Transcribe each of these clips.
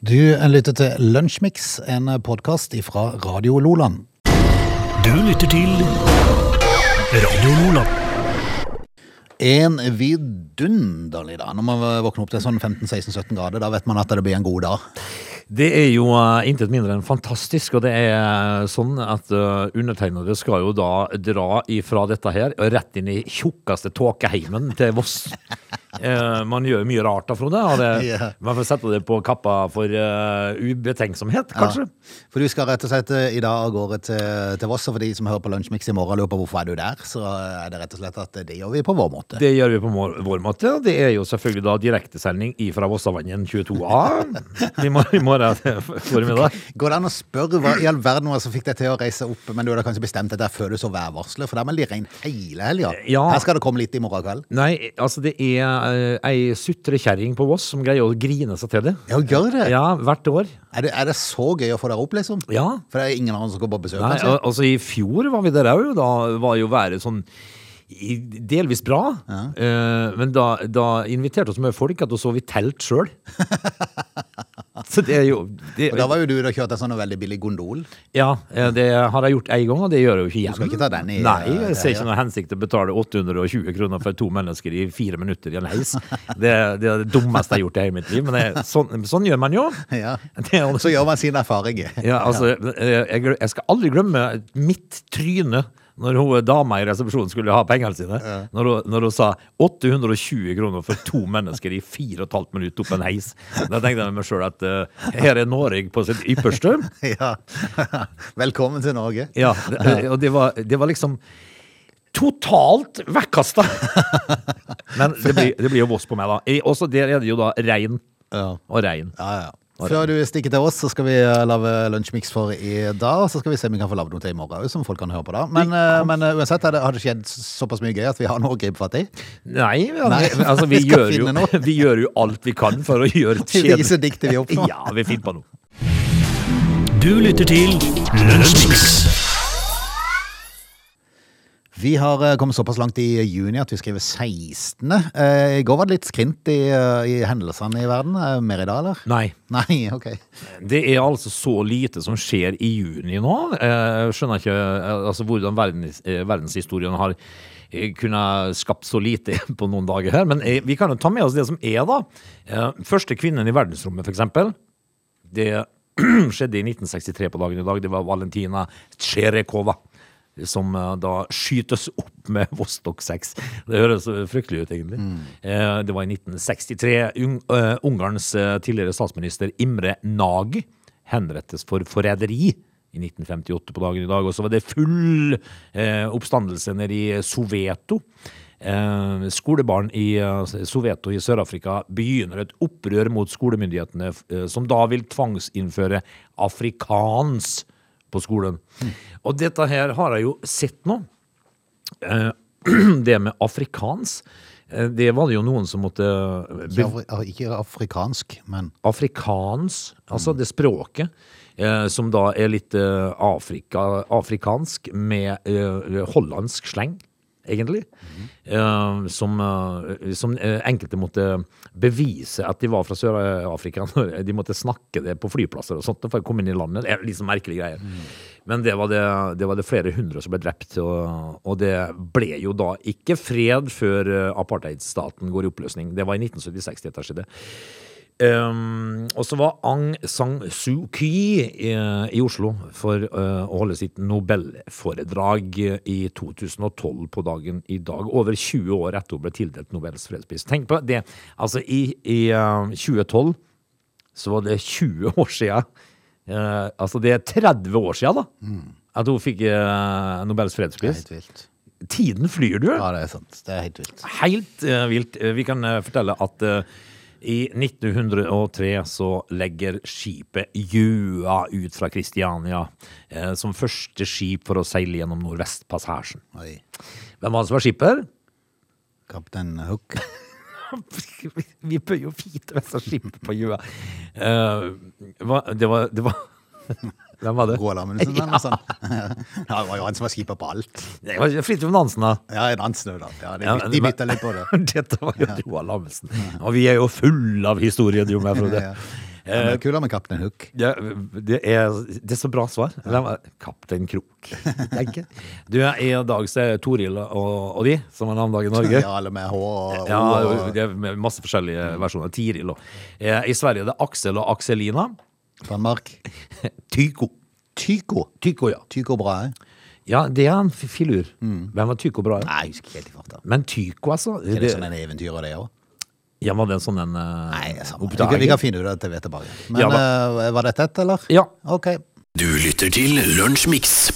Du lytter til Lunsjmix, en podkast fra Radio Loland. Du lytter til Radio Loland. En vidunderlig dag. Når man våkner opp til sånn 15-16-17 grader, da vet man at det blir en god dag. Det er jo uh, intet mindre enn fantastisk, og det er uh, sånn at uh, undertegnede skal jo da dra ifra dette her og rett inn i tjukkeste tåkeheimen til Voss. Uh, man gjør mye rart da, Frode. Det, Man får sette det på kappa for uh, ubetenksomhet, kanskje. For du skal rett og slett eh, i dag av gårde til, til Voss, og for de som hører på Lunsjmix i morgen og lurer på hvorfor er du der, så er det rett og slett at det gjør vi på vår måte. Det gjør vi på vår, måte. og Det er jo selvfølgelig da direktesending fra Vossavangen 22A. I mor- i morgen formiddag. Går det an å spørre hva i all verden var det som fikk deg til å reise opp, men du hadde kanskje bestemt deg der før du så værvarselet, for det er meldig regn hele helga. Ja. Her skal det komme litt i morgen kveld. Nei, altså det er ei sutrekjerring på Voss som greier å grine seg til det. Ja, gjør det. Ja, hvert år. Er det. Er det så gøy å få deg opp, liksom? Ja. For det er ingen andre som går på besøk, Nei, kanskje? altså I fjor var vi der òg. Da var jo været sånn delvis bra. Ja. men da, da inviterte oss mye folk at vi sov vi telt sjøl. Så det er jo det, Og da var jo du og kjørte en sånn veldig billig gondol. Ja, eh, det har jeg gjort én gang, og det gjør jeg jo ikke igjen. skal ikke ta den i, Nei, eh, jeg ser ikke noe hensikt til å betale 820 kroner for to mennesker i fire minutter i en heis. Det, det er det dummeste jeg har gjort i hele mitt liv, men det, sånn, sånn gjør man jo. Ja. Det Så gjør man sine erfaringer. Ja, altså, jeg, jeg- jeg skal aldri glemme mitt tryne når hun dama i resepsjonen skulle ha pengene sine. Når, hun, når hun sa 820 kroner for to mennesker i fire og et halvt minutt opp en heis. Da tenkte jeg med meg sjøl at uh, her er Norge på sitt ypperste. Ja. Velkommen til Norge. Ja, det, og det var, det var liksom totalt vekkasta. Men det blir, det blir jo Voss på meg, da. Også der er det jo da rein Ja. og rein. Ja, ja. Før du stikker til oss, så skal vi eh, lage lunsjmix for i dag. Og så skal vi se om vi kan få lagd noe til i morgen som folk kan høre på da. Men, eh, men eh, uansett har det, har det skjedd såpass mye gøy at vi har noe å gripe fatt i. Nei, Nei, altså vi, vi gjør jo, noe. vi gjør jo alt vi kan for å gjøre Vi viser diktet vi oppnår. Ja, vi finner på noe. Du lytter til Lunsjmix. Vi har eh, kommet såpass langt i juni at vi skriver 16. Eh, I går var det litt skrint i, eh, i hendelsene i verden. Mer i dag, eller? Nei. Nei, ok. Det er altså så lite som skjer i juni nå. Jeg skjønner ikke altså, hvordan verdens, verdenshistorien har kunnet skapt så lite på noen dager her. Men vi kan jo ta med oss det som er, da. Første kvinnen i verdensrommet, eksempel. Det skjedde i 1963 på dagen i dag. Det var Valentina Tsjerekova. Som eh, da skytes opp med Vostok 6. Det høres fryktelig ut, egentlig. Mm. Det var i 1963. Ung, eh, Ungarns eh, tidligere statsminister Imre Nagy henrettes for forræderi i 1958 på dagen i dag. Og så var det full eh, oppstandelse nede i Soveto. Eh, skolebarn i eh, Soveto i Sør-Afrika begynner et opprør mot skolemyndighetene, eh, som da vil tvangsinnføre afrikans på skolen. Og dette her har jeg jo sett nå. Eh, det med afrikans, eh, det var det jo noen som måtte Ikke, ah, ikke afrikansk, men Afrikansk, altså det språket, eh, som da er litt eh, Afrika, afrikansk med eh, hollandsk sleng, egentlig. eh, som eh, som eh, enkelte måtte bevise at de var fra Sør-Afrika. De måtte snakke det på flyplasser og sånt for å komme inn i landet. Det er liksom merkelige greier. Men det var det, det var det flere hundre som ble drept, og, og det ble jo da ikke fred før apartheidstaten går i oppløsning. Det var i 1976 dette skjedde. Um, og så var Aung San Suu Kyi i, i Oslo for uh, å holde sitt nobelforedrag i 2012 på dagen i dag. Over 20 år etter hun ble tildelt Nobels fredspris. Tenk på det. Altså, i, i uh, 2012 så var det 20 år siden. Uh, altså, det er 30 år siden, da. At hun fikk Nobels det er fredspris. helt vilt. Tiden flyr, du. Ja, det er sant. Det er helt vilt. Helt eh, vilt. Eh, Vi kan eh, fortelle at eh, i 1903 så legger skipet Jua ut fra Kristiania eh, som første skip for å seile gjennom Nordvestpassasjen. Oi. Hvem var det som var skipper? Kaptein Hook. Vi bør jo vite hvem som er skipet på Jua Eh, det var, det var Hvem var det? Roald Amundsen, eller noe sånt. Ja, det var jo han som var skipet på alt. Det var Fridtjof Nansen, da. Ja, Nansen òg, da. Ja, de, Ja, de bytta litt på det. Dette var jo Roald Amundsen. Og vi er jo fulle av historien, jo mer, Frode. Ja, ja. Det er Kulere med Kaptein Hook. Det, det, er, det er så bra svar. Kaptein Krok. tenker. Du, I dag så er Toril og, og de som har navnedag i Norge. Ja, eller med H og Ja, det er masse forskjellige versjoner. Tiril og eh, I Sverige er det Aksel og Akselina. Danmark. Tyko. Tyko. Tyko, ja. Tyko Brahe. Ja, det er en filur. filur. Hvem var Tyko bra? Nei, jeg husker ikke helt i farta. Men Tyko, altså. Er det Det, sånn en eventyr av det òg? ja, var det en sånn en eh, Nei, er. Vi oppdager? kan, vi kan finne ut av det til vi er tilbake. Men Ja, uh, var dette et, eller? Ja. Ok. Du lytter til Lunsjmix.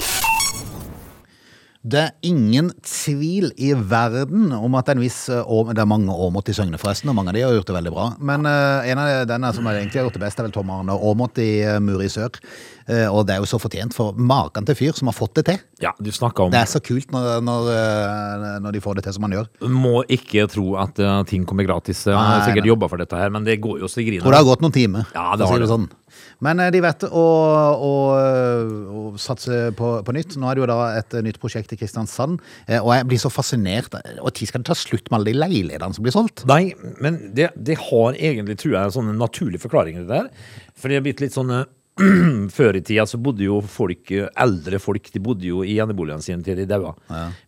Det er ingen tvil i verden om at en viss eh, Det er mange Aamodt i Søgne, forresten, og mange av de har gjort det veldig bra. Men uh, en av denne som egentlig har gjort det best, er vel Tom Arne Aamodt i uh, sør. Uh, og det er jo så fortjent, for maken til fyr som har fått det til. Ja, du snakker om Det er så kult når, når, når de får det til som man gjør. Må ikke tro at ting kommer gratis. Han har sikkert jobba for dette her, men det går jo så i Tror det har gått noen timer. Ja, for det å har si det. Sånn. Men eh, de vet å, å, å satse på, på nytt. Nå er det jo da et nytt prosjekt i Kristiansand, eh, og jeg blir så fascinert. Og når skal det ta slutt med alle de leilighetene som blir solgt? Nei, men det, det har egentlig, tror jeg, sånne naturlige forklaringer det der. For det er blitt litt sånn eh, Før i tida så bodde jo folk, eh, eldre folk, de bodde jo i eneboligene sine til de daua.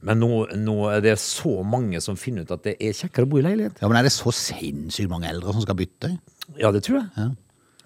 Men nå, nå er det så mange som finner ut at det er kjekkere å bo i leilighet. Ja, men Er det så sinnssykt mange eldre som skal bytte? Ja, det tror jeg.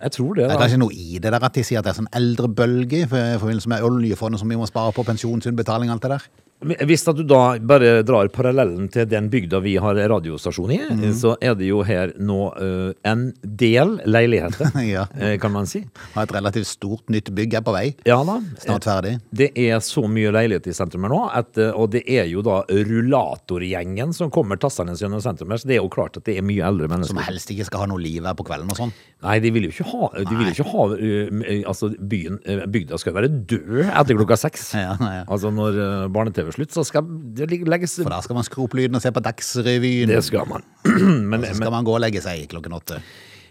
Jeg tror det. da. Det er ikke noe i det der at de sier at det er sånn eldrebølge i forbindelse med oljefondet som vi må spare på, pensjonsutbetaling, alt det der. Hvis at du da bare drar parallellen til den bygda vi har radiostasjon i, mm. så er det jo her nå uh, en del leiligheter, Ja. eh, kan man si. Har et relativt stort nytt bygg er på vei. Ja da. Snart ferdig. Det er så mye leilighet i sentrum her nå, at, eh, og det er jo da rullatorgjengen som kommer tassende gjennom sentrum her, så det er jo klart at det er mye eldre mennesker. Som helst ikke skal ha noe liv her på kvelden og sånn. Nei, de vil jo ikke ha, de vil ikke ha uh, altså byen, uh, bygda skal være død etter klokka seks. Ja, ja. Altså når barne-TV er slutt, så skal det legges For da skal man skru opp lyden og se på Dagsrevyen. Det skal man. men, Så skal man gå og legge seg klokken åtte.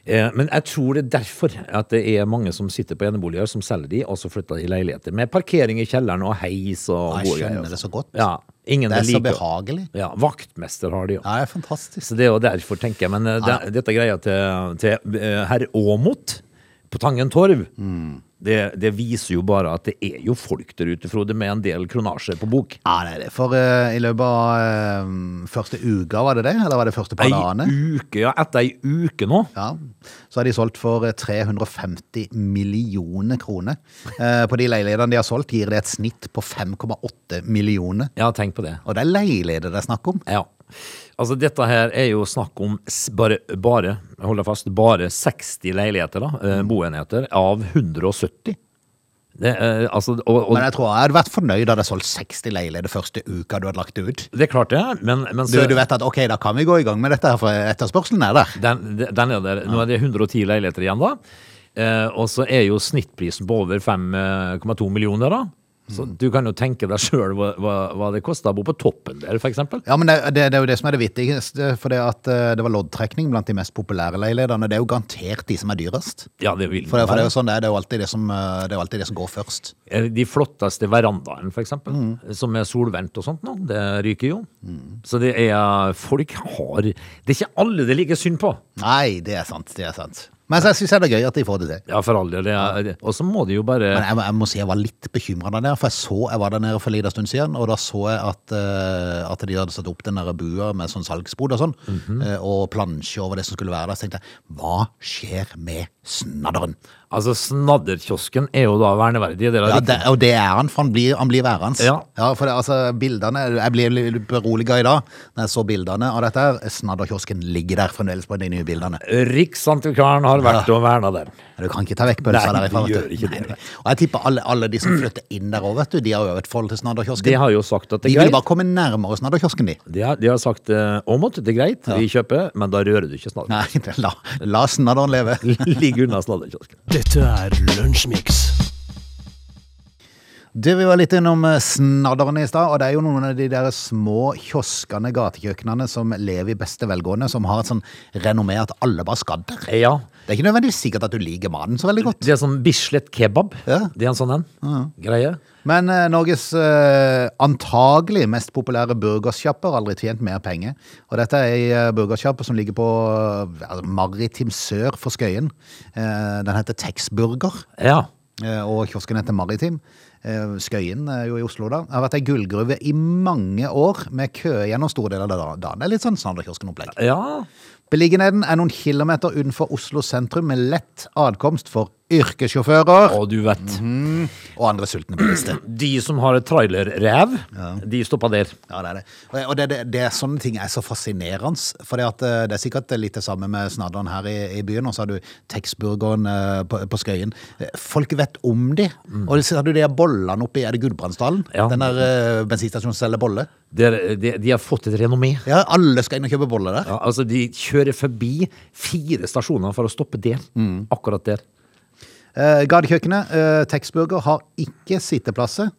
Eh, Men jeg tror det er derfor at det er mange som sitter på eneboliger, som selger de, og så flytter de i leiligheter. Med parkering i kjelleren og heis og Jeg skjønner det så godt. Ja, ingen Det er så behagelig. Ja, vaktmester har de jo. Ja, det er fantastisk. Så det er jo derfor, tenker jeg. Men eh, det, dette greia til, til eh, herr Aamodt på Tangen torv, Mm. Det, det viser jo bare at det er jo folk der ute, Frode, med en del kronasjer på bok. Ja, det er det. For uh, i løpet av uh, første uka, var det det? Eller var det første par dagene? uke, ja, etter ei uke nå. Ja, så har de solgt for eh, 350 millioner kroner. Uh, på de leilighetene de har solgt, gir det et snitt på 5,8 millioner. Ja, tenk på det. Og det er leiligheter det er snakk om. Ja. Altså, dette her er jo snakk om bare, bare hold deg fast, bare 60 leiligheter, da, eh, boenheter, av 170. Det, eh, altså, og, og, Men jeg tror jeg hadde vært fornøyd hadde jeg solgt 60 leiligheter første uka du hadde lagt det ut. det er klart det, men, men Du, så, du vet at ok, da kan vi gå i gang med dette her, for etterspørselen er der. den, den er der. Nå er det 110 leiligheter igjen, da. Eh, og så er jo snittprisen på over 5,2 millioner, da. Så Mm. du kan jo tenke deg sjøl hva, hva, det koster å bo på toppen der, eksempel. Ja, men det, det, det er jo det som er det viktigste, for det at eh, det var loddtrekning blant de mest populære leilighetene. Det er jo garantert de som er dyrest. Ja, det vil For det, for det er jo sånn det er, det er jo alltid det som, eh, det alltid det som går først. Eh, De flotteste verandaene, eksempel, Mm. som er solvendt og sånt nå, det ryker jo. Så det er Folk har Det er ikke alle det er like synd på. Nei, det er sant, det er sant. Men jeg syns det er gøy at de får det til. Ja, for all del. Og så må de jo bare Men jeg, jeg må si jeg var litt bekymra der nede, for jeg så jeg var der nede for en liten stund siden, og da så jeg at, uh, at de hadde satt opp den der bua med sånn salgsbod og sånn, Mhm. eh, og plansje over det som skulle være der. Så tenkte jeg, hva skjer med snadderen? Altså, Snadderkiosken er jo da verneverdig. Det Ja, det, og det er han, for han blir, han blir værende. Ja. for det, altså, bildene, Jeg ble litt beroliga i dag når jeg så bildene av dette. her. Snadderkiosken ligger der fremdeles på de nye bildene. Riksantikvaren har vært og verna der. Du kan ikke ta vekk pølsa derifra. vet gjør du. ikke Nei, det. Og jeg tipper alle, alle de som flytter inn der òg, vet du, de har jo et forhold til Snadderkiosken. De har jo sagt at det De er vil bare komme nærmere Snadderkiosken, de. De har, de har sagt eh, Åmot, det er greit, vi kjøper, men da rører du ikke Snadderkiosken. Nei, la, la snadderen leve. Ligg unna snadderkiosken. Dette er Lunsjmix. Du, Vi var litt innom eh, snadderne i stad, og det er jo noen av de der små kioskene, gatekjøkkenene, som lever i beste velgående, som har et sånn renommé at alle bare skal der. Ja. Det er ikke nødvendigvis sikkert at du liker maten så veldig godt. Det er sånn Bislett kebab. Ja. Det er en sånn en. Greie. Men eh, Norges eh, antagelig mest populære burgersjappe har aldri tjent mer penger. Og dette er ei eh, burgersjappe som ligger på eh, maritim sør for Skøyen. Eh, den heter Texburger. Ja. Og kiosken heter Maritim. Eh, Skøyen jo i Oslo da. Det har vært ei gullgruve i mange år, med kø gjennom store deler av dagen. Det er litt sånn Snadderkiosken-opplegg. Ja. Beliggenheten er noen kilometer utenfor Oslo sentrum, med lett adkomst for yrkessjåfører Og du vet. og andre sultne bilister. De som har trailerrev, ja. de stopper der. Ja, det er det. Og- det, det, det er sånne ting er så fascinerende. For det, eh, det er sikkert litt det samme med snadderen her i, i byen. Og så har du Texburgeren eh, på, på Skøyen. Eh, Folk vet om de. Og så har du de bollene oppi Er det Gudbrandsdalen? Ja. Den der uh, bensinstasjonen som selger boller. Der, de, de har fått et renommé. Ja, alle skal inn og kjøpe boller der. Ja, altså De kjører forbi fire stasjoner for å stoppe der. Akkurat der. Uh, Gatekjøkkenet, uh, Texburger, har ikke sitteplasser.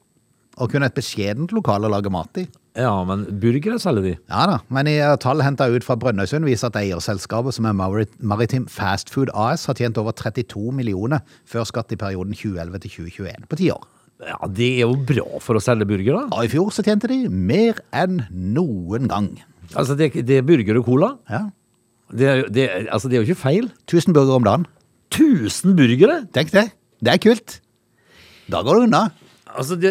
Og kun et beskjedent lokale å lage mat i. Ja, men burgere selger de. Ja da, men i eh, tall henta ut fra Brønnøysund viser at eierselskapet, som er Marit- Maritim Fast Food AS, har tjent over 32 millioner før skatt i perioden 2011 til 2021. På ti år. Ja, Det er jo bra for å selge burgere. Og i fjor så tjente de mer enn noen gang. Altså, det, det er burger og cola. Ja. Det er, det, altså, det er jo ikke feil. 1000 burgere om dagen. 1000 burgere! Tenk det. Det er kult. Da går det unna. Altså, det,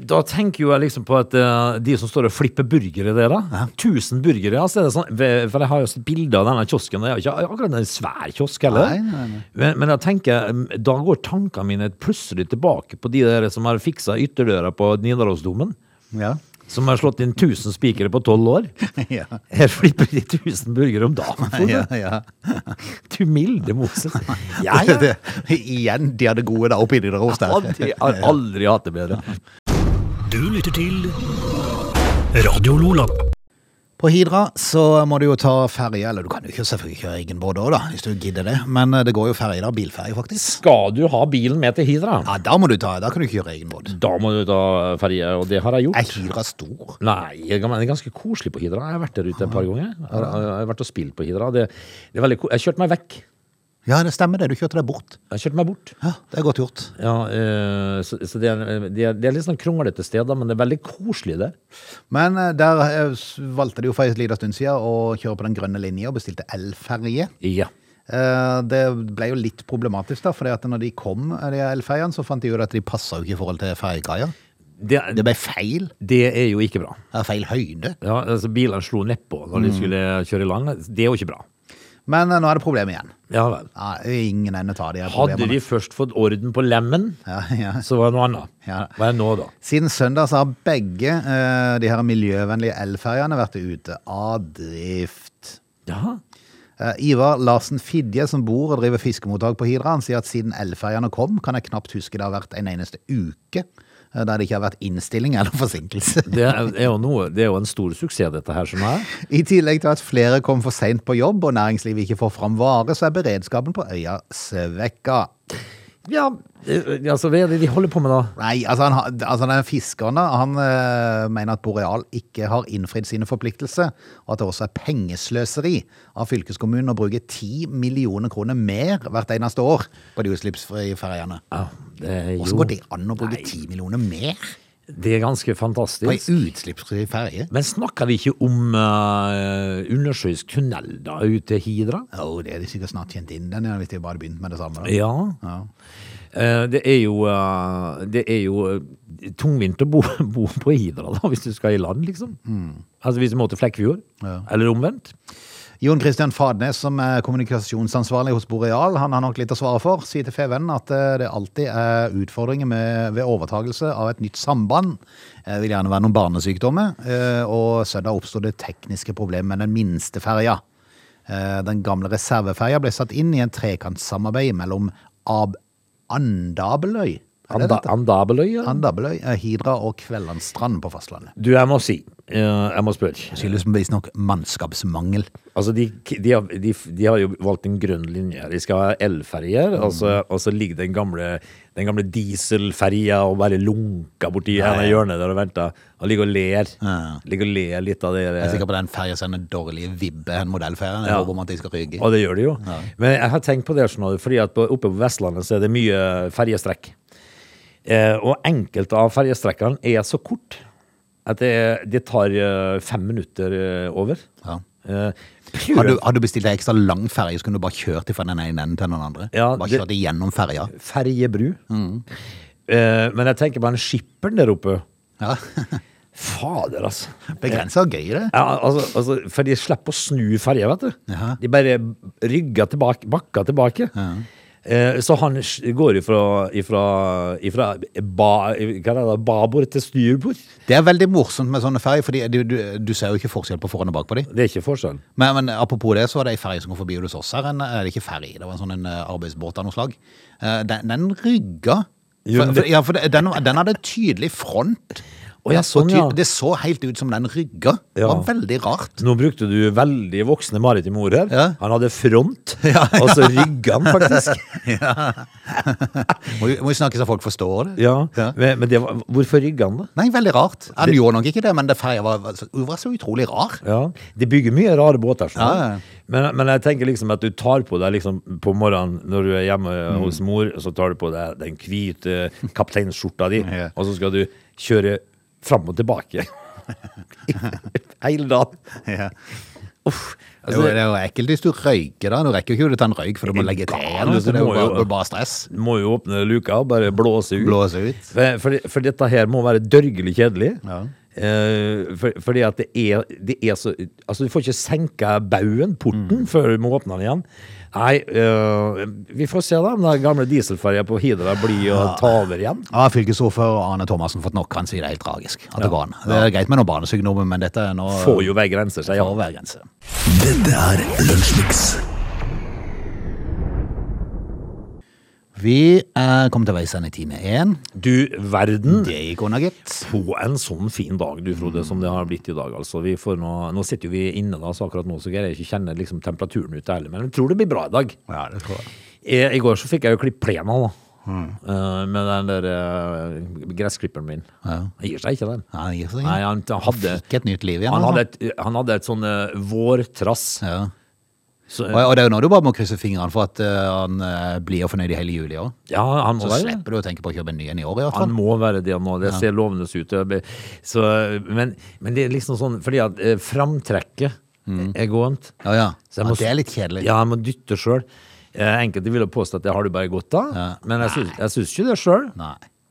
da tenker jo jeg liksom på at eh, de som står og flipper burgere der, da. 1000 burgere. Altså, er sånn, for jeg har jo sett bilder av denne kiosken. Det er jo ikke akkurat en svær kiosk heller. Nei, nei, nei. Men, men jeg tenker, mm, da går tankene mine plutselig tilbake på de der som har fiksa ytterdøra på Nidarosdomen. Ja. Som har slått inn 1000 spikere på 12 år. ja. Her flipper de 1000 burgere om dagen. For ja, ja. Du milde Moses. Ja, ja. Det, igjen, de hadde gode da oppi de der hos deg. Aldri, aldri hatt det bedre. Du lytter til Radio Lola. På Hidra så må du jo ta ferje, eller du kan jo ikke selvfølgelig kjøre egen båt òg, hvis du gidder det. Men eh, det går jo ferje da, bilferje faktisk. Skal du ha bilen med til Hidra? Ja, da må du ta, da kan du ikke kjøre egen båt. Da må du ta ferje, og det har jeg gjort. Er. Hidra stor? Nei, det er ganske koselig på Hidra. Jeg har vært der ute et par ganger. Jeg har, vært og spilt på Hidra. Det, det er veldig Jeg har kjørt meg vekk. Ja, det stemmer det. Du kjørte deg bort. Jeg kjørte meg bort. Ja, Det er godt gjort. Ja, eh, så, så det, er, det, er, det er litt sånn kronglete steder, men det er veldig koselig der. Men eh, der eh, valgte de jo for en liten stund siden å kjøre på den grønne linja og bestilte elferje. Ja. Eh, Det ble jo litt problematisk, da, for når de kom, eh, de elferjene, så fant de jo at de passa jo ikke i forhold til ferjekaia. Det, Det ble feil. det er jo ikke bra. Det er feil høyde. Ja, altså Bilene slo nedpå når de skulle kjøre i land. Det er jo ikke bra. Men eh, nå er det problem igjen. Ja vel. Ja, ingen ende tar de her Hadde de først fått orden på lemmen, Ja, ja. så var det noe annet. Ja. Hva er nå, da? Siden søndag så har begge uh, de her miljøvennlige elferjene vært ute av drift. Ja. Uh, Ivar Larsen Fidje, som bor og driver fiskemottak på Hidra, han sier at siden elferjene kom, kan jeg knapt huske det har vært en eneste uke eh, der det ikke har vært innstilling eller forsinkelse. Det er, er jo noe, det er jo en stor suksess, dette her, som er. I tillegg til at flere kom for seint på jobb og næringslivet ikke får fram vare, så er beredskapen på øya svekka. Ja, eh, altså, hva er det de holder på med da? Nei, altså, han, altså den fiskeren han øh, mener at Boreal ikke har innfridd sine forpliktelser, og at det også er pengesløseri av fylkeskommunen å bruke 10 millioner kroner mer hvert eneste år på de utslippsfrie ferjene. Ja, Hvordan går det an å bruke 10 millioner mer Det er ganske på ei fantastisk. utslippsfri ferje? Men snakker vi ikke om uh, undersjøisk tunnel da, ut til Hidra? Jo, det er de sikkert snart kjent inn den, hvis de bare begynt med det samme. Da. Ja. Ja. Uh, det er jo, uh, det er jo tungvint å bo, bo på Hidra da, hvis du skal i land, liksom. Altså hvis du må til Flekkefjord, Ja. eller omvendt. Jon Christian Fadnes, som er kommunikasjonsansvarlig hos Boreal, han har nok litt å svare for. Sier til Fevennen at eh, det alltid er utfordringer med, ved overtagelse av et nytt samband. Det vil gjerne være noen barnesykdommer. eh, Og søndag oppsto det tekniske problemer med den minste ferja. Eh, Den gamle reserveferja ble satt inn i en trekantsamarbeid mellom Ab Andabeløy Anda. Andabeløy? Ja. Andabeløy, Hidra og Kvellandstrand på fastlandet. Du, jeg må si, eh, jeg må spørre. Skyldes visstnok mannskapsmangel. Altså, de, de, har, de, de har jo valgt en grønn linje. De skal ha elferjer, og, så, og så ligger den gamle, den gamle dieselferja og bare lunker borti Ja, ja. hjørnet der og venter. Og ligger og ler. Ja. Ligger og ler litt av det. Jeg er sikker på den ferja sender dårlige vibber, en modellferie. Ja. håper om at de skal ryke. Og det gjør de jo. Men jeg har tenkt på det sånn, fordi at oppe på Vestlandet så er det mye ferjestrekk. Eh, og enkelte av ferjestrekkene er så kort at det, det tar eh, fem minutter eh, over. Ja. Eh, Har du, har du bestilt ei ekstra lang ferje, så kunne du bare kjørt fra den ene enden til den andre? Ja, bare det- kjørt igjennom ferja? ferjebru. Eh, men jeg tenker på den skipperen der oppe. Ja. Fader, altså. Begrensa og gøy, det. Ja, altså, altså, for de slipper å snu ferja, vet du. Ja. De bare rygger tilbake, bakker tilbake. Eh, så han går ifra, ifra, ifra ba, er det, babord til styrbord. Det er veldig morsomt med sånne ferjer, for du, du, du ser jo ikke forskjell på foran og bak på dem. Det er ikke forskjell. Men, men apropos det, så var det ei ferje som kom forbi hos oss her. En, er det ikke ferje, det var en sånn en eh, arbeidsbåt av noe slag. Eh, Den, den rygga. For, for, ja, for den, den hadde tydelig front. Å, ja, sånn, ja. Det så helt ut som den rygga. Det var veldig rart. Nå brukte du veldig voksne maritime ord her. Ja. Han hadde front, Ja, og så rygga han faktisk. Må, jo- snakke så folk forstår det. Ja. Men, det var, hvorfor rygga han da? Nei, veldig rart. Han gjorde nok ikke det, men det ferja var, var, så- var så utrolig rar. Ja, De bygger mye rare båter. sånn. Men, men jeg tenker liksom at du tar på deg liksom på morgenen når du er hjemme Mm. hos mor, så tar du på deg den hvite kapteinskjorta di, og så skal du kjøre fram og tilbake. Hele dagen. Ja. Uff. Det er, jo, det er jo ekkelt hvis du røyker, da. Du rekker jo ikke å ta en røyk, for du må legge til. Du så Det er jo må jo- bare, bare stress. Må jo åpne luka og bare blåse ut. Blåse ut. For, for, for dette her må være dørgelig kjedelig. Ja. Uh, for, fordi at det er, det er så Altså, du får ikke senka baugen, porten, Mm. før du må åpne den igjen. Nei, øh, vi får se da om den gamle dieselferja på Hidra blir å ta over igjen. Ja, Fylkesordfører Arne Thomassen fått nok. Han sier det er helt tragisk. At det går an. Det er greit med noen barnesykdommer, men dette er nå Får jo hver grenser, sier han. grense. Dette er Lunsjmix. Vi er kommet til veis ende i time én. Du verden. Det gikk unna, gitt. På en sånn fin dag, du Frode, som det har blitt i dag. altså. Vi får nå, nå sitter jo vi inne da, så akkurat nå så greier jeg ikke kjenne liksom, temperaturen ute heller. Men jeg tror det blir bra i dag. Ja, det tror jeg. I, I går så fikk jeg jo klipp plena, da. Eh, med den der eh, gressklipperen min. Ja. Jeg gir seg ikke den. Ja, det gir seg Nei, ikke. han, han hadde Fikk et nytt liv igjen. han altså. hadde, et, han hadde et sånn eh, vårtrass. Ja. Så, Og, og det er jo nå du bare må krysse fingrene for at uh, han uh, blir fornøyd i hele juli òg. ja, han må Så være slipper du å tenke på å kjøpe en ny en i år, i hvert Han må være det nå. Det ser lovende ut. Så, men, men det er liksom sånn fordi at uh, framtrekket er gåent. Ja, ja. Så jeg ja det er litt kjedelig. Ja, jeg må dytte sjøl. Enkelte vil påstå at det har du bare godt av, Ja. men jeg syns ikke det sjøl.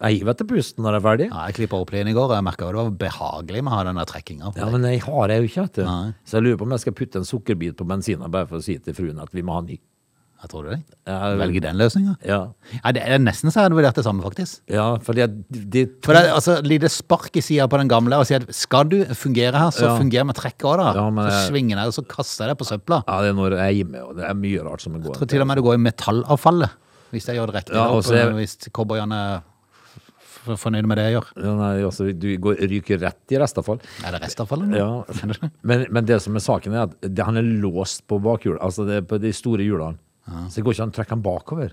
Jeg hiver etter pusten når jeg er ferdig. Ja, jeg klippa opp i går, og jeg merka det var behagelig med å ha den trekkinga. Ja, men jeg har det jo ikke, vet du. Nei. Så jeg lurer på om jeg skal putte en sukkerbit på bensinen bare for å si til fruen at vi må ha ny. Jeg tror det. Jeg- Velge den løsninga. Ja, Ja, det er nesten så jeg hadde vurdert det samme, faktisk. ja fordi at det, For det er altså lite spark i sida på den gamle og si at skal du fungere her, så Ja. funger med trekket òg, da. Ja, men så svinger jeg, og så kaster jeg det på søpla. Ja, det er når jeg gir meg, og det er mye rart som går. Jeg tror til og med det går i metallavfallet, hvis jeg gjør det riktig. Ja, og Hvis cowboyene er f- f- med det jeg gjør. Ja, nei, altså, du går, ryker rett i restavfall. Er det restavfallet? Ja. Men, men det som er saken, er at det, han er låst på bakhjul, altså det på de store hjulene. Så det går ikke an å trekke han bakover.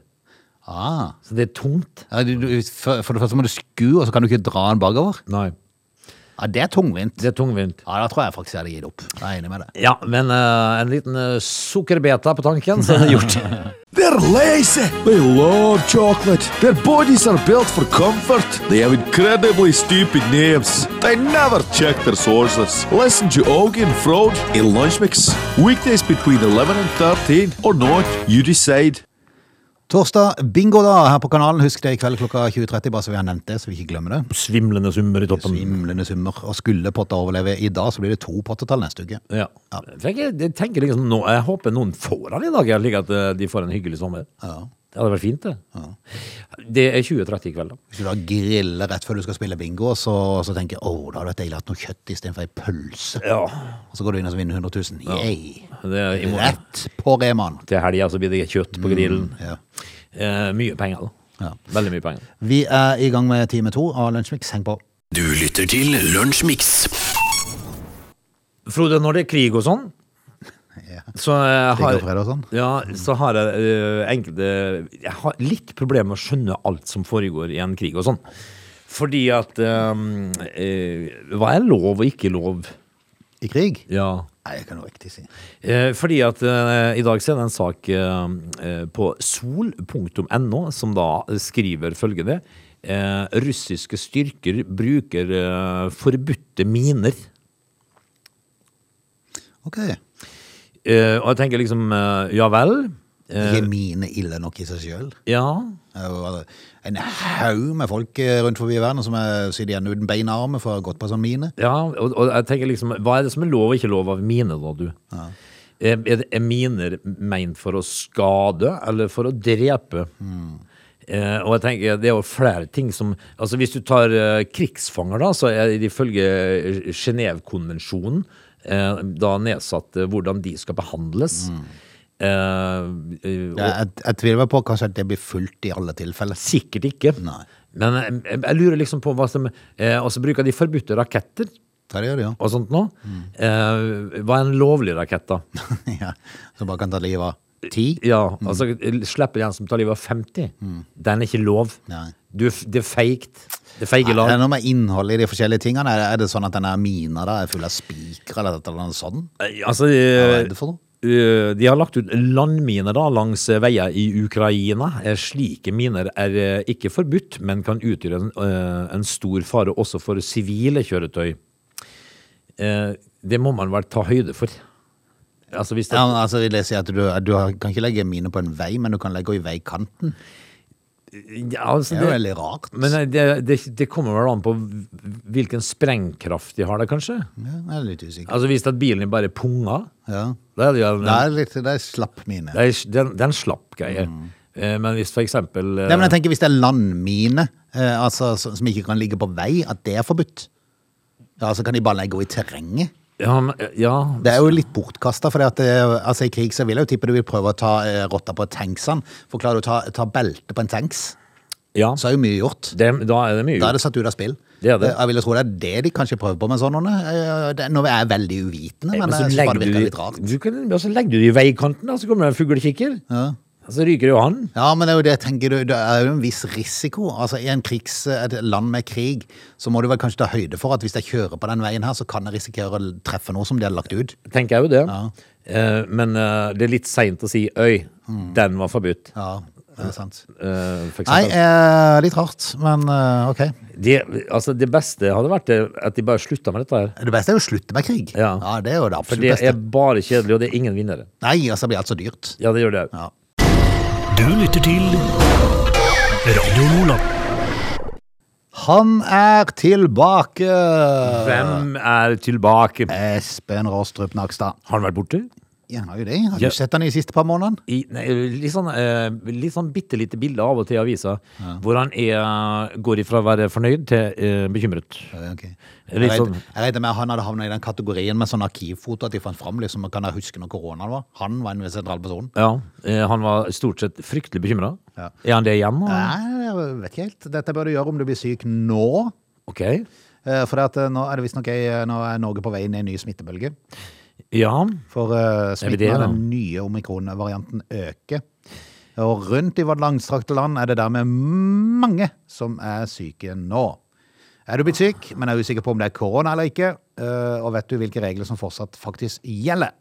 Ah. Så det er tungt. Ja, du, du, for, for det første må du skue, og så kan du ikke dra den bakover. Nei, Ja, Det er tungvint. det er tungvint. Ja, Da tror jeg faktisk jeg hadde gitt opp. Jeg er enig med det. Ja, men uh, en liten uh, sukkerbeta på tanken, så er det gjort. They're lazy. They love chocolate. Their bodies are built for comfort. They have incredibly stupid names. They never check their sources. Listen to Augie and Frode in Lunch Mix. Weekdays between 11 and 13 or not, you decide. Torsdag, bingo da, her på kanalen. Husk det i kveld klokka 20.30, bare så vi har nevnt det, så vi ikke glemmer det. Svimlende summer i toppen. Svimlende summer. Og skulle potta overleve i dag, så blir det to pottetall neste uke. Ja. ja. jeg, tenker liksom nå, jeg håper noen får den i dag, slik at eh, de får en hyggelig sommer. Ja. Det hadde vært fint, det. Det er 20.30 i kveld, da. Hvis du da griller rett før du skal spille bingo, og så, så tenker jeg åh, da hadde vært deilig å ha noe kjøtt istedenfor ei pølse. Ja. Og så går du inn og så vinner 100 000. Yay. Det er. Rett på Reman. Til helga så blir det kjøtt på grillen. Ja. Eh, mye penger, da. Ja. Veldig mye penger. Vi er i gang med time to av Lunsjmix. Heng på. Du lytter til Lunsjmix. Frode, når det er krig og sånn, Ja. så eh, har sånn. Ja, så har jeg uh, enkelte Jeg har litt problemer med å skjønne alt som foregår i en krig og sånn. Fordi at eh, uh, Hva er lov og ikke lov? I krig? Ja. Nei, jeg kan jo riktig si. Uh, fordi at i dag så er det en sak på sol.no som da skriver følgende. Russiske styrker bruker forbudte miner. Ok. Eh, og jeg tenker liksom eh, ja vel. Eh, Ikke mine ille nok i seg sjøl. ja. En haug med folk eh, rundt forbi i verden som er, sitter igjen uten bein og armer for å ha gått på sånn mine. Ja, og, og jeg tenker liksom, hva er det som er lov og ikke lov av mine da, du? Er, er, er miner meint for å skade, eller for å drepe? Eh, og jeg tenker, det er jo flere ting som, altså hvis du tar eh, krigsfanger da, så er det ifølge Genévekonvensjonen eh, da nedsatt eh, hvordan de skal behandles. Mm. eh, Jeg, jeg, tviler på kanskje at det blir fulgt i alle tilfeller. Sikkert ikke. Nei. Men jeg, jeg, lurer liksom på hva som, eh, og så bruker de forbudte raketter, Det gjør de, ja? og sånt nå. Eh, hva er en lovlig rakett, da? ja. Som bare kan ta livet av ti? Ja, altså Slipper den som tar livet av 50. Den er ikke lov. Du, det er feigt. Det er feige Er det noe med innholdet i de forskjellige tingene? Er det, er sånn at denne mina da er full av spikere eller et eller annet sånt? Altså, Hva eh, er det for noe? eh, de har lagt ut landminer da langs eh, veier i Ukraina. Slike miner er ikke forbudt, men kan utgjøre en, en stor fare også for sivile kjøretøy. Det må man vel ta høyde for. Altså det, Ja, altså vil jeg si at du, du kan ikke legge mine på en vei, men du kan legge henne i veikanten. ja, altså Det er jo veldig rart. men eh, det, det, det kommer vel an på hvilken sprengkraft de har der, kanskje. Ja, jeg er litt usikker. Altså Hvis at bilen bare punger, Ja. da er det jo Det er litt, det er slapp mine. det er, det er en- det slapp greie. Mm. Men hvis for eksempel eh, Nei, men jeg tenker Hvis det er landmine eh, altså, som som ikke kan ligge på vei, at det er forbudt. Ja, Så kan de bare legge henne i terrenget. Ja, men, ja, Det er jo litt bortkasta. For altså, i krig så vil jeg jo tippe du vil prøve å ta eh, rotta på tanksene. For klarer du å ta, ta belte på en tanks, ja så er jo mye gjort. det, da er det mye Da er det satt ut av spill. Det det. Eh, Jeg ville tro det er det de kanskje prøver på med sånne. eh, Nå er jeg veldig uvitende, men, Men så så, så det virker litt rart. du kan, så legger du det i veikanten, da, så kommer det en fuglekikker. Ja. Så ryker jo han. Ja, men det er jo det jeg tenker, det er jo en viss risiko. Altså I en krigs, et land med krig, så må du vel kanskje ta høyde for at hvis jeg kjører på den veien her, så kan jeg risikere å treffe noe som de har lagt ut. Tenker jeg jo det. Eh, men eh, det er litt seint å si 'øy, den var forbudt'. Ja, det er sant. eh, Nei, eksempel. eh, litt rart, men eh, ok. det, altså, det beste hadde vært at de bare slutta med dette her. Det beste er jo å slutte med krig. Ja. Det er jo det absolutt beste. For det er bare kjedelig, og det er ingen vinnere. Nei, altså det blir alt så dyrt. Ja, det gjør det. Ja. Du lytter til Radio Nordland. Han er tilbake! Hvem er tilbake? Espen Rostrup Nakstad. Har han vært borte? Ja, han har jo det. Har Ja. du sett han i de siste par månedene? I, nei, litt sånn, eh, litt sånn bitte lite bilde av og til i avisa, hvor han er, går ifra å være fornøyd til eh, bekymret. Okay. Jeg regner sånn, med han hadde havnet i den kategorien med sånn arkivfoto at de fant fram. Liksom, kan jeg huske når korona var? Han var en sentral person. Ja, eh, Han var stort sett fryktelig bekymra. Ja. Er han det igjen? Og... Nei, jeg vet ikke helt. Dette bør du gjøre om du blir syk nå. Ok. Eh, For at, eh, nå er det visstnok ei- nå er Norge på vei inn i en ny smittebølge. Ja. For uh, smitten av den nye omikron-varianten øker. Og rundt i vårt langstrakte land er det dermed mange som er syke nå. Er du blitt syk, men er usikker på om det er korona eller ikke, eh, og vet du hvilke regler som fortsatt faktisk gjelder?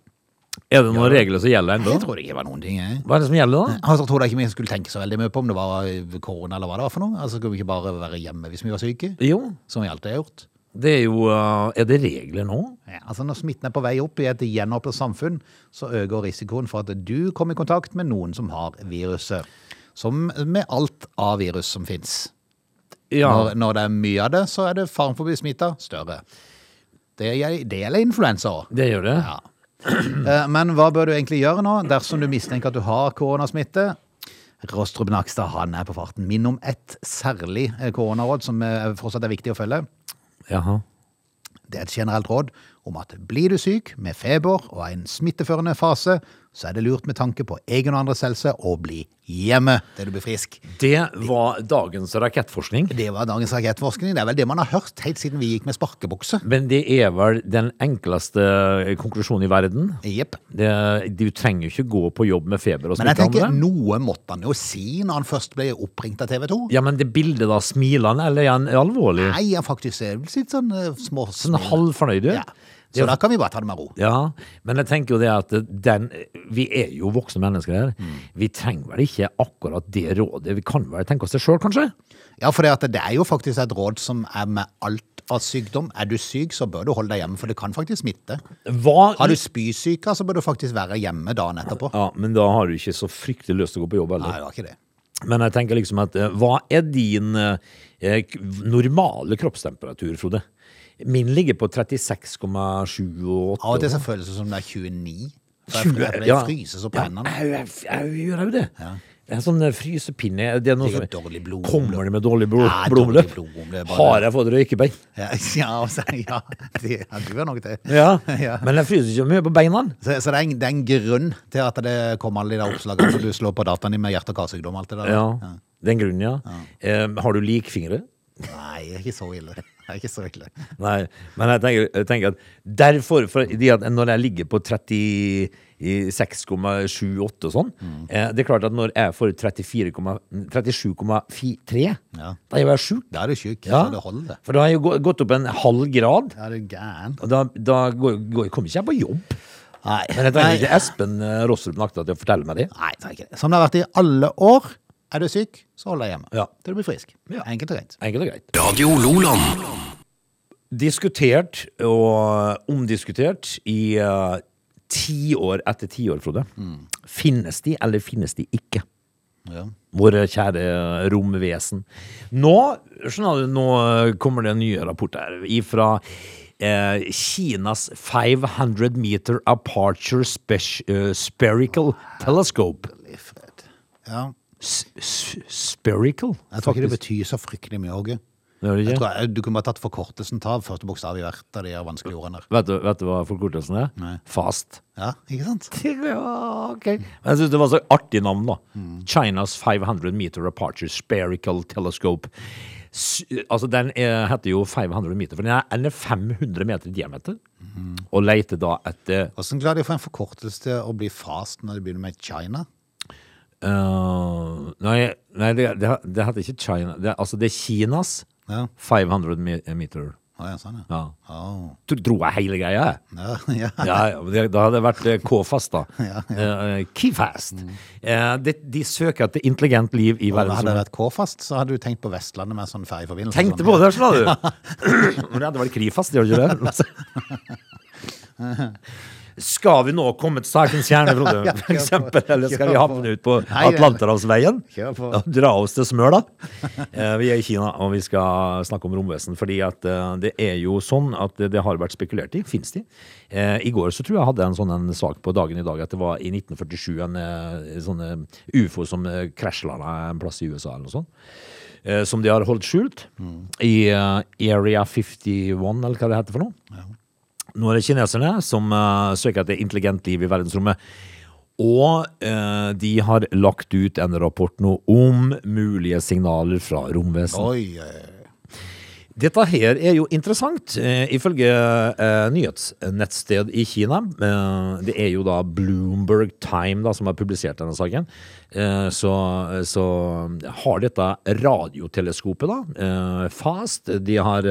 Er det noen regler som gjelder ennå? Jeg tror det ikke var noen ting, jeg. Hva er det som gjelder, da? Altså, jeg tror ikke vi skulle tenke så veldig mye på om det var korona eller hva det var for noe. Altså, Skulle vi ikke bare være hjemme hvis vi var syke, Jo, som vi alltid har gjort? Det er jo eh, Er det regler nå? Ja, altså Når smitten er på vei opp i et gjenåpnet samfunn, så øker risikoen for at du kommer i kontakt med noen som har viruset. Som med alt av virus som fins. Ja. Når, når det er mye av det, så er det faren for å bli smitta større. Det gjelder, influensa òg. Det gjør det. Ja. Eh, Men hva bør du egentlig gjøre nå dersom du mistenker at du har koronasmitte? Rostrup Nakstad han er på farten. Minn om ett særlig eh, koronaråd som fortsatt er viktig å følge. Jaha. Det er et generelt råd om at blir du syk med feber og en smitteførende fase, så er det lurt med tanke på egen og andres helse å bli hjemme til du blir frisk. Det var dagens rakettforskning. Det var dagens rakettforskning. Det er vel det man har hørt helt siden vi gikk med sparkebukse. Men det er vel den enkleste konklusjonen i verden. Jepp. Du trenger jo ikke gå på jobb med feber og Men jeg tenker, andre. noe måtte han jo si når han først ble oppringt av TV 2. Ja, men det bildet da, smiler han, eller er han alvorlig? Nei, han faktisk er litt sånn uh, små Sånn halvfornøyd? Ja. Så da kan vi bare ta det med ro. Ja, men jeg tenker jo det at den Vi er jo voksne mennesker her. Mm. Vi trenger vel ikke akkurat det rådet. Vi kan vel tenke oss det sjøl, kanskje? Ja, for det, det er jo faktisk et råd som er med alt av sykdom. Er du syk, så bør du holde deg hjemme, for det kan faktisk smitte. Hva Har du spysyke, så bør du faktisk være hjemme dagen etterpå. Ja, men da har du ikke så fryktelig lyst til å gå på jobb heller. Nei, det var ikke det. Men jeg tenker liksom at eh, hva er din eh, normale kroppstemperatur, Frode? Min ligger på 36,7 og 8. Av og til så føles det som det er 29. For jeg, fryser så på hendene. jeg, gjør jo det. En sånn eh, frysepinne det er noe Sikkert som- dårlig blod- Kommer det med dårlig blod, Ja, blodomløp? blodomløp, bare- Har jeg fått røykebein? Ja, ja, altså, ja, det, ja, du er nok det. Ja. Ja. Men jeg fryser ikke mye på beina. Så, så det, er en, det er en grunn til at det kommer alle de der oppslagene som du slår på dataen din med hjerte- og karsykdom Ja, alt det der. Ja, grunn, ja. Eh, har du likfingre? Nei, er ikke så ille. Det er ikke så ille. Nei, men jeg tenker, jeg tenker at derfor, for at når jeg ligger på 36,78 og sånn, Mm. eh, det er klart at når jeg får 37,3, Ja. da er jeg sjuk. Da er du syk, Ja. det holder. For da har jeg jo gått opp en halv grad, du er gæren. og da, da går, går, kommer ikke jeg på jobb. Nei, Men jeg trenger ikke Espen Rossrup Rostrup Nakta til å fortelle meg det. Nei, det. Som det har vært i alle år. Er du syk, så hold deg hjemme. Ja. Til du blir frisk. Ja. Enkelt og greit. Enkelt og greit. Radio Loland. Diskutert og omdiskutert i uh, tiår etter tiår, Frode. Finnes de, eller finnes de ikke? Ja. Våre kjære romvesen. Nå, skjønner du, nå kommer det en rapporter ifra eh, Kinas 500 meter aperture eh, spherical telescope. Ja. S s spherical? Jeg tror ikke det betyr så fryktelig mye, Åge. Jeg tror jeg, du kunne bare tatt forkortelsen av første bokstav i hvert av de her vanskelige ordene. Vet du, vet du hva forkortelsen er? Nei. Fast. Ja, ikke sant? Ja, ok. Men jeg synes det var så artig navn, da. China's 500 meter aperture spherical telescope. S altså, den er, heter jo 500 meter, for den er, den er 500 meter i diameter. Og leter da etter Hvordan klarer de å få en forkortelse til å bli fast når de begynner med China? Øh, Nei, nei det, det, det heter ikke China. Det, altså, det er Kinas Ja. 500 meter. Å, ja, sånn, ja. Ja. Oh. Du dro jeg hele greia, ja, ja. Ja, ja, da hadde det vært eh, K-fast, da. Ja, Eh, Keyfast. Eh, de, de søker etter intelligent liv i verden. hadde det vært K-fast, så hadde du tenkt på Vestlandet med sånn ferjeforbindelse. Tenkte sånn. på det, sa du. Men det hadde vært Krifast, gjør det ikke det? Skal vi nå komme til sakens kjerne, Frode? For eksempel, eller skal vi havne ut på Atlanterhavsveien? Og dra oss til smør, da? Eh, Vi er i Kina, og vi skal snakke om romvesen. Fordi at eh, det er jo sånn at det har vært spekulert i. Fins de? Eh, I går så tror jeg hadde en sånn en sak på dagen i dag at det var i 1947 en sånn ufo som krasjlanda en plass i USA eller noe sånt. Som de har holdt skjult i uh, Area 51, eller hva det heter for noe. Nå er det kineserne som uh, søker etter intelligent liv i verdensrommet. Og eh, de har lagt ut en rapport nå om mulige signaler fra romvesen. Oi, eh, Dette her er jo interessant, eh, ifølge eh, nyhetsnettsted i Kina. Eh, det er jo da Bloomberg Time da, som har publisert denne saken. Eh, så, så har dette radioteleskopet, da, FAST, de har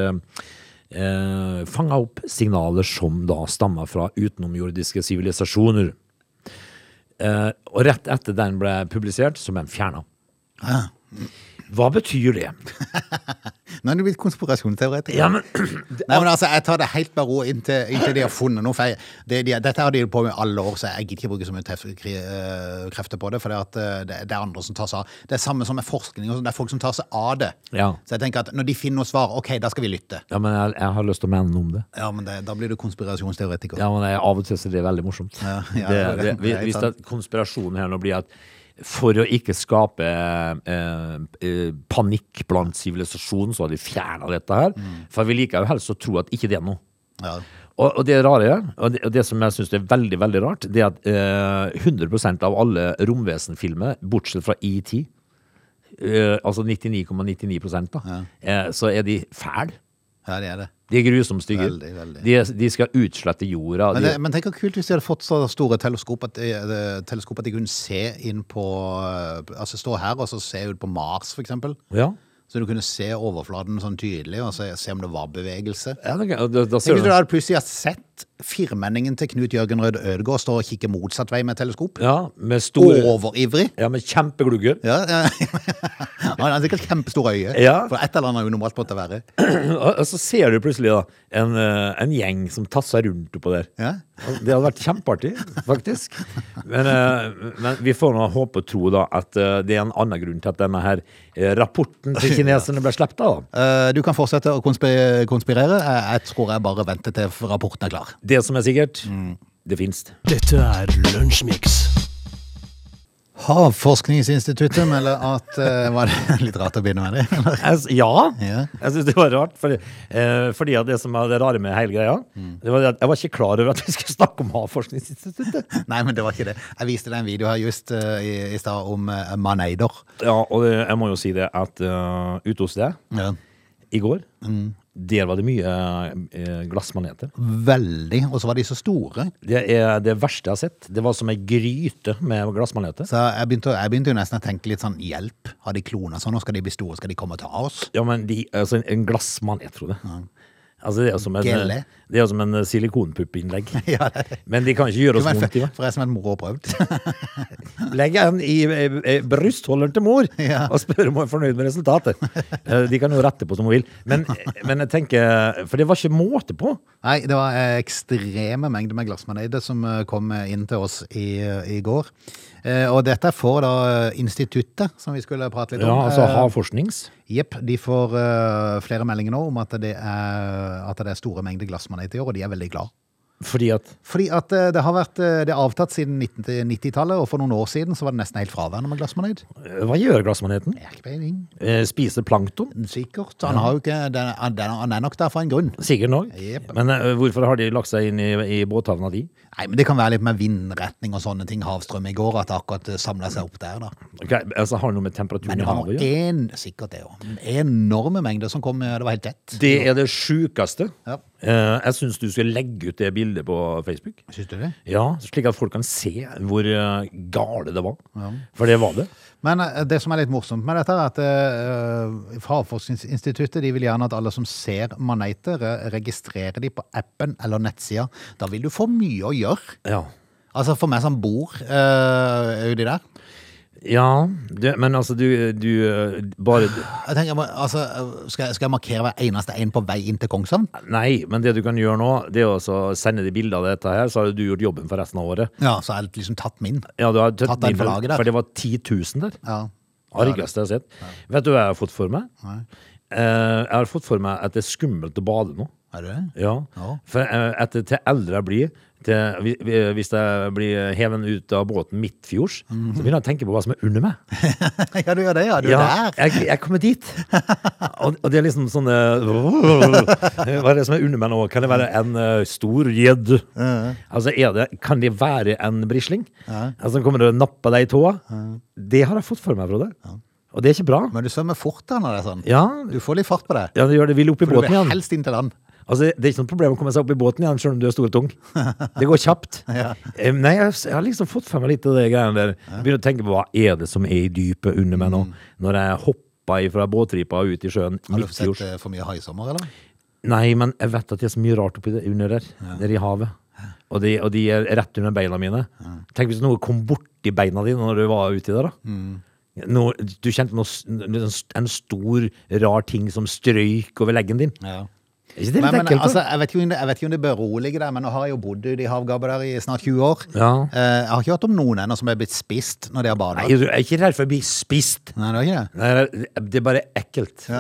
eh, fanga opp signaler som da stammer fra utenomjordiske sivilisasjoner. Eh, og rett etter den ble publisert, så ble den fjerna. Hva betyr det? Nå er du blitt konspirasjonsteoretiker. Ja, men Nei, men altså, Jeg tar det helt med ro inntil, inntil de har funnet noe feil. Det, de, dette har de på med alle år, så jeg gidder ikke bruke så mye eh, krefter på det. For det, at, eh, det, det er andre som tar seg av Det er samme som med forskning. sånn, Det er folk som tar seg av det. Ja. Så jeg tenker at når de finner noe svar, ok, da skal vi lytte. Ja, men jeg, jeg har lyst til å mene noe om det. Ja, men det, Da blir du konspirasjonsteoretiker. Ja, men jeg, Av og til så er det veldig morsomt. Ja, ja, det, det- det, det er hvis det, konspirasjonen her nå blir at for å ikke skape eh, eh, panikk blant sivilisasjonen, så har de fjerna dette her. Mm. For vi liker jo helst å tro at ikke det er noe. Ja. Og, og det rare, og det, og det som jeg syns er veldig veldig rart, det er at eh, 100% av alle romvesenfilmer, bortsett fra ET, eh, altså 99,99 da, eh, så er de fæle. Ja, det er det. De er grusomt stygge. Veldig, veldig. De, er- de skal utslette jorda. Men, De, det, men tenk hvor kult hvis de hadde fått så store teleskop at de, det- teleskop at de kunne se inn på eh, Altså stå her og så se ut på Mars, for eksempel. ja. Så du kunne se overflaten sånn tydelig, og se, se om det var bevegelse. Ja, da, da, da Tenk hvis du hadde plutselig sett firmenningen til Knut Jørgen Rød Ødegård står og kikker motsatt vei med teleskop. Ja, med store Overivrig. Ja, med kjempeglugger. Ja, ja. Han har sikkert kjempestore øyne. Ja. For et eller annet er jo normalt måtte være. Og så ser du plutselig da en, eh, en gjeng som tasser rundt oppå der. Ja. Det hadde vært kjempeartig, faktisk. Men, eh, men vi får nå håpe og tro da at eh, det er en annen grunn til at denne her rapporten til kineserne ble sluppet. Du kan fortsette å konspirere. jeg tror jeg bare venter til rapporten er klar. Det som er sikkert, det finnes. Dette er Lunsjmix. Havforskningsinstituttet melder at uh, Var det litt rart å begynne med det? eller? Jeg, ja, jeg syns det var rart. Fordi, uh, fordi at det som er det rare med hele greia, det var at jeg var ikke klar over at vi skulle snakke om Havforskningsinstituttet. Nei, men det var ikke det. Jeg viste deg en video her just uh, i, i stad om uh, maneider. Ja, og det, jeg må jo si det at uh, ute hos deg Ja. I går, der var det mye eh, glassmaneter. Veldig. Og så var de så store. Det er det verste jeg har sett. Det var som ei gryte med glassmaneter. Så jeg begynte, jeg begynte jo nesten å tenke litt sånn hjelp. Har de klona sånn? Nå skal de bli store, skal de komme og ta oss? Ja, men de, altså en glassmanet, tror Frode. Altså, det er jo som en, Gelle. det er jo som en silikonpuppinnlegg. Ja, det. Men de kan ikke gjøre oss Men vondt i det. Forresten, en mor har prøvd. Legg den i eh, eh, brystholderen til mor Ja. og spør om hun er fornøyd med resultatet. Eh, De kan jo rette på som hun vil. Men, men jeg tenker For det var ikke måte på. Nei, det var eh, ekstreme mengder med glassmaneide som eh, kom inn til oss i, i går. Eh, Og dette får da eh, instituttet, som vi skulle prate litt om. Ja, altså ha forsknings? Jepp, de får eh, flere meldinger nå om at det er, at det er store mengder glassmaneter i år, og de er veldig glad. Fordi at Fordi at eh, det har vært eh, det er avtatt siden 90-tallet, og for noen år siden så var det nesten helt fraværende med glassmanet. eh, Hva gjør glassmaneten? Spiser plankton? Sikkert. Han, har jo ikke, den, han er nok der for en grunn. Sikkert nok. Yep. Men uh, hvorfor har de lagt seg inn i, i båthavna di? Nei, men Det kan være litt med vindretning og sånne ting. Havstrøm i går, at det akkurat samla seg opp der. da. Ok, altså Har det noe med temperaturen i havet å gjøre? en, sikkert det òg. Enorme mengder som kom. Det var helt tett. Det er det sjukeste. Ja. Eh, jeg syns du skal legge ut det bildet på Facebook. Syns du det? Ja, Slik at folk kan se hvor eh, gale det var. For det var det. Men eh, det som er litt morsomt med dette, er at uh, Havforskningsinstituttet de vil gjerne at alle som ser maneter, eh, registrerer de på appen eller nettsida. Da vil du få mye å gjøre. Ja. Altså for meg som bor uh, uti der. Ja, det, men altså, du, du bare Jeg tenker, altså, skal, jeg- skal jeg markere hver eneste en på vei inn til Kongshavn? Nei, men det du kan gjøre nå, det er å sende de bilder av dette her, så har du gjort jobben for resten av året. Ja, så har jeg liksom tatt min. Ja, du har tatt Tatt den for. For det var 10 000 der. Ja. Argeste jeg har sett. Vet du hva jeg har fått for meg? Nei. Eh, jeg har fått for meg at det er skummelt å bade nå. Er det det? Ja. Ja. For eh, etter til eldre jeg blir, til, vi- vi- hvis jeg blir hevet ut av båten midtfjords, Mhm. så begynner jeg å tenke på hva som er under meg. ja, du gjør det, ja. Du er der. jeg, jeg kommer dit. Og, og det er liksom sånn eh, Hva er det som er under meg nå? Kan det være en eh, stor gjedde? Altså, er det, kan det være en brisling? Altså, kommer det og napper deg i tåa? Det har jeg fått for meg, Frode. Og det er ikke bra. Men du svømmer fort da når det er sånn. Ja, Du får litt fart på det. ja det gjør det. Vil opp i For du båten vil igjen. helst inn til land. Altså, det er ikke noe problem å komme seg opp i båten igjen, selv om du er stor og tung. Det går kjapt. Ja. Eh, Nei, jeg, jeg har liksom fått for meg litt av det greiene der. Jeg begynner å tenke på hva er det som er i dypet under meg nå, når jeg hopper fra båtripa ut i sjøen Mm. Har du sett eh, for mye haisommer, eller? Nei, men jeg vet at det er så mye rart oppi det, under der, Der i havet. Og de, og de er rett under beina mine. Tenk hvis noe kom borti beina dine når du var uti der, da. Mm. Noe, du kjente noe, en stor, rar ting som strøyk over leggen din. Ja. Ikke det litt Men, men ekkelt? altså, jeg, vet det, jeg vet ikke om det beroliger deg, men nå har jeg jo bodd ute i havgapet der i snart 20 år. Ja. Eh, Jeg har ikke hørt om noen ennå som er blitt spist når de har badet. Nei, jeg er ikke redd for å bli spist. Nei, det er ikke det? Nei, det er bare ekkelt.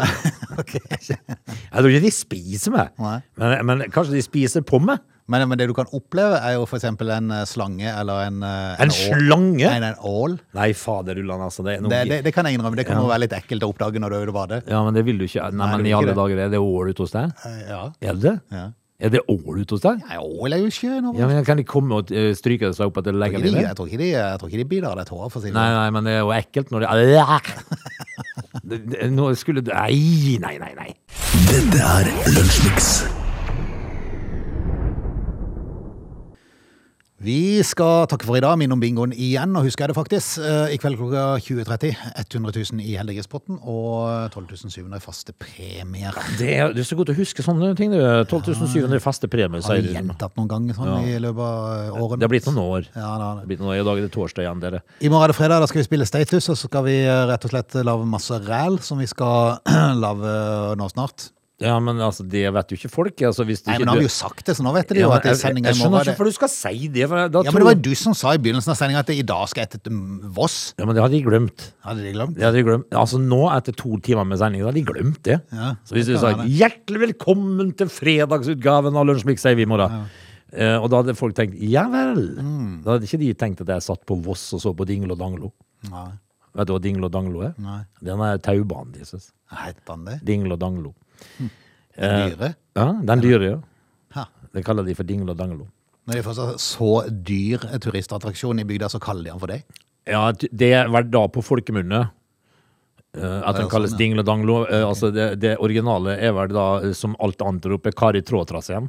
Jeg tror ikke de spiser meg, men, men kanskje de spiser på meg. Men, men det du kan oppleve, er jo eksempel en eh, slange eller en En, En slange? Nei, en ål. Nei, faderullan, altså. Det, er noe, Det, det, det kan jeg innrømme. Det kan Ja. være litt ekkelt å oppdage når du er ute og bader. Ja, men det vil du ikke. Nei, Nei, men i alle det. dager, er det ål ute hos deg? Eh, Ja. Er det ja. Er det ål ute hos deg? Nei, ål er jo sjøen over. Ja, men Kan de komme og eh, stryke seg opp etter leggen din? jeg tror ikke de, jeg tror ikke de biter av deg tårer, for å si det Nei, sånn. nei, men det er jo ekkelt når de Nå skulle du Nei, nei, nei. nei. Dette er Lunsjmix. Vi skal takke for i dag, minne om bingoen igjen, og husker jeg det faktisk. eh, I kveld klokka 20.30. 100 000 i heldighetspotten og 12 700 i faste premier. Det er, du er så godt å huske sånne ting. du. 12 700 faste premier, Har sier du. gjentatt noen ganger sånn i løpet av årene? Det har blitt noen år. Ja, har Det det. blitt noen år. I dag er det torsdag igjen, dere. I morgen er det fredag, da skal vi spille status, og så skal vi eh, rett og slett lage masse ræl som vi skal lage nå snart. Ja, men altså, det vet jo ikke folk. Altså, hvis du Nei, ikke, men nå har vi jo sagt det, så nå vet de Ja, jo at det er jeg, sendinga jeg i skjønner morgen. ikke for hvorfor du skal si det. For da Ja, men det var jo du som sa i begynnelsen av sendinga at i dag skal jeg til Voss. ja, men det hadde de glemt. Hadde de glemt? Det hadde de glemt. Altså Nå, etter to timer med sending, så hadde de glemt det. Ja, så hvis du sa 'hjertelig velkommen til fredagsutgaven av Lunsjmix', sier vi i morgen. Eh, og da hadde folk tenkt 'ja vel'. Mm. Da hadde ikke de tenkt at jeg satt på Voss og så på Dingle og Danglo. Nei. Vet du hva Dingle og Danglo er? Nei. Den er taubanen deres. Heter den det? Dingle og Danglo. Dyre? Ja, den dyre, ja. Ha. Det kaller de for Dingle og Danglo. Når de først har så dyr turistattraksjon i bygda, så kaller de han for det? Ja, det var da på folkemunne eh, at Ja, den kalles sånn, ja. Dingle og Danglo. Eh, altså det, det originale er vel da, eh, som alt annet oppe, Kari Tråd-traseen.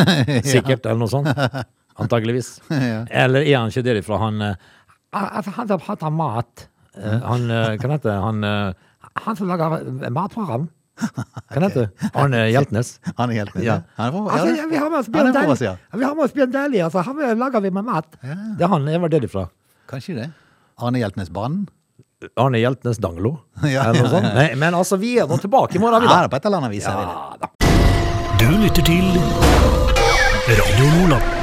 Sikkert, eller noe sånt. Antageligvis. Eller er han ikke derifra, han eh, «Ah, Han har hatt mat. Eh, Han, eh, hva heter det? Han, eh, han som lager matvarer. Hva heter det? Arne Hjeltnes. Arne Hjeltnes. Ja. Han er fra, Altså, ja, vi har med oss Bjørn Dæhlie. Altså. Han lager vi med mat. Det er han, jeg var død ifra. Kanskje det. Arne Hjeltnes Banen? Arne Hjeltnes Danglo. Ja, eller noe ja, sånt. Nei, men altså, vi er nå tilbake i morgen, vi Ja, da. på et eller annet vis. Ja, da. Du lytter til Radio Nordland.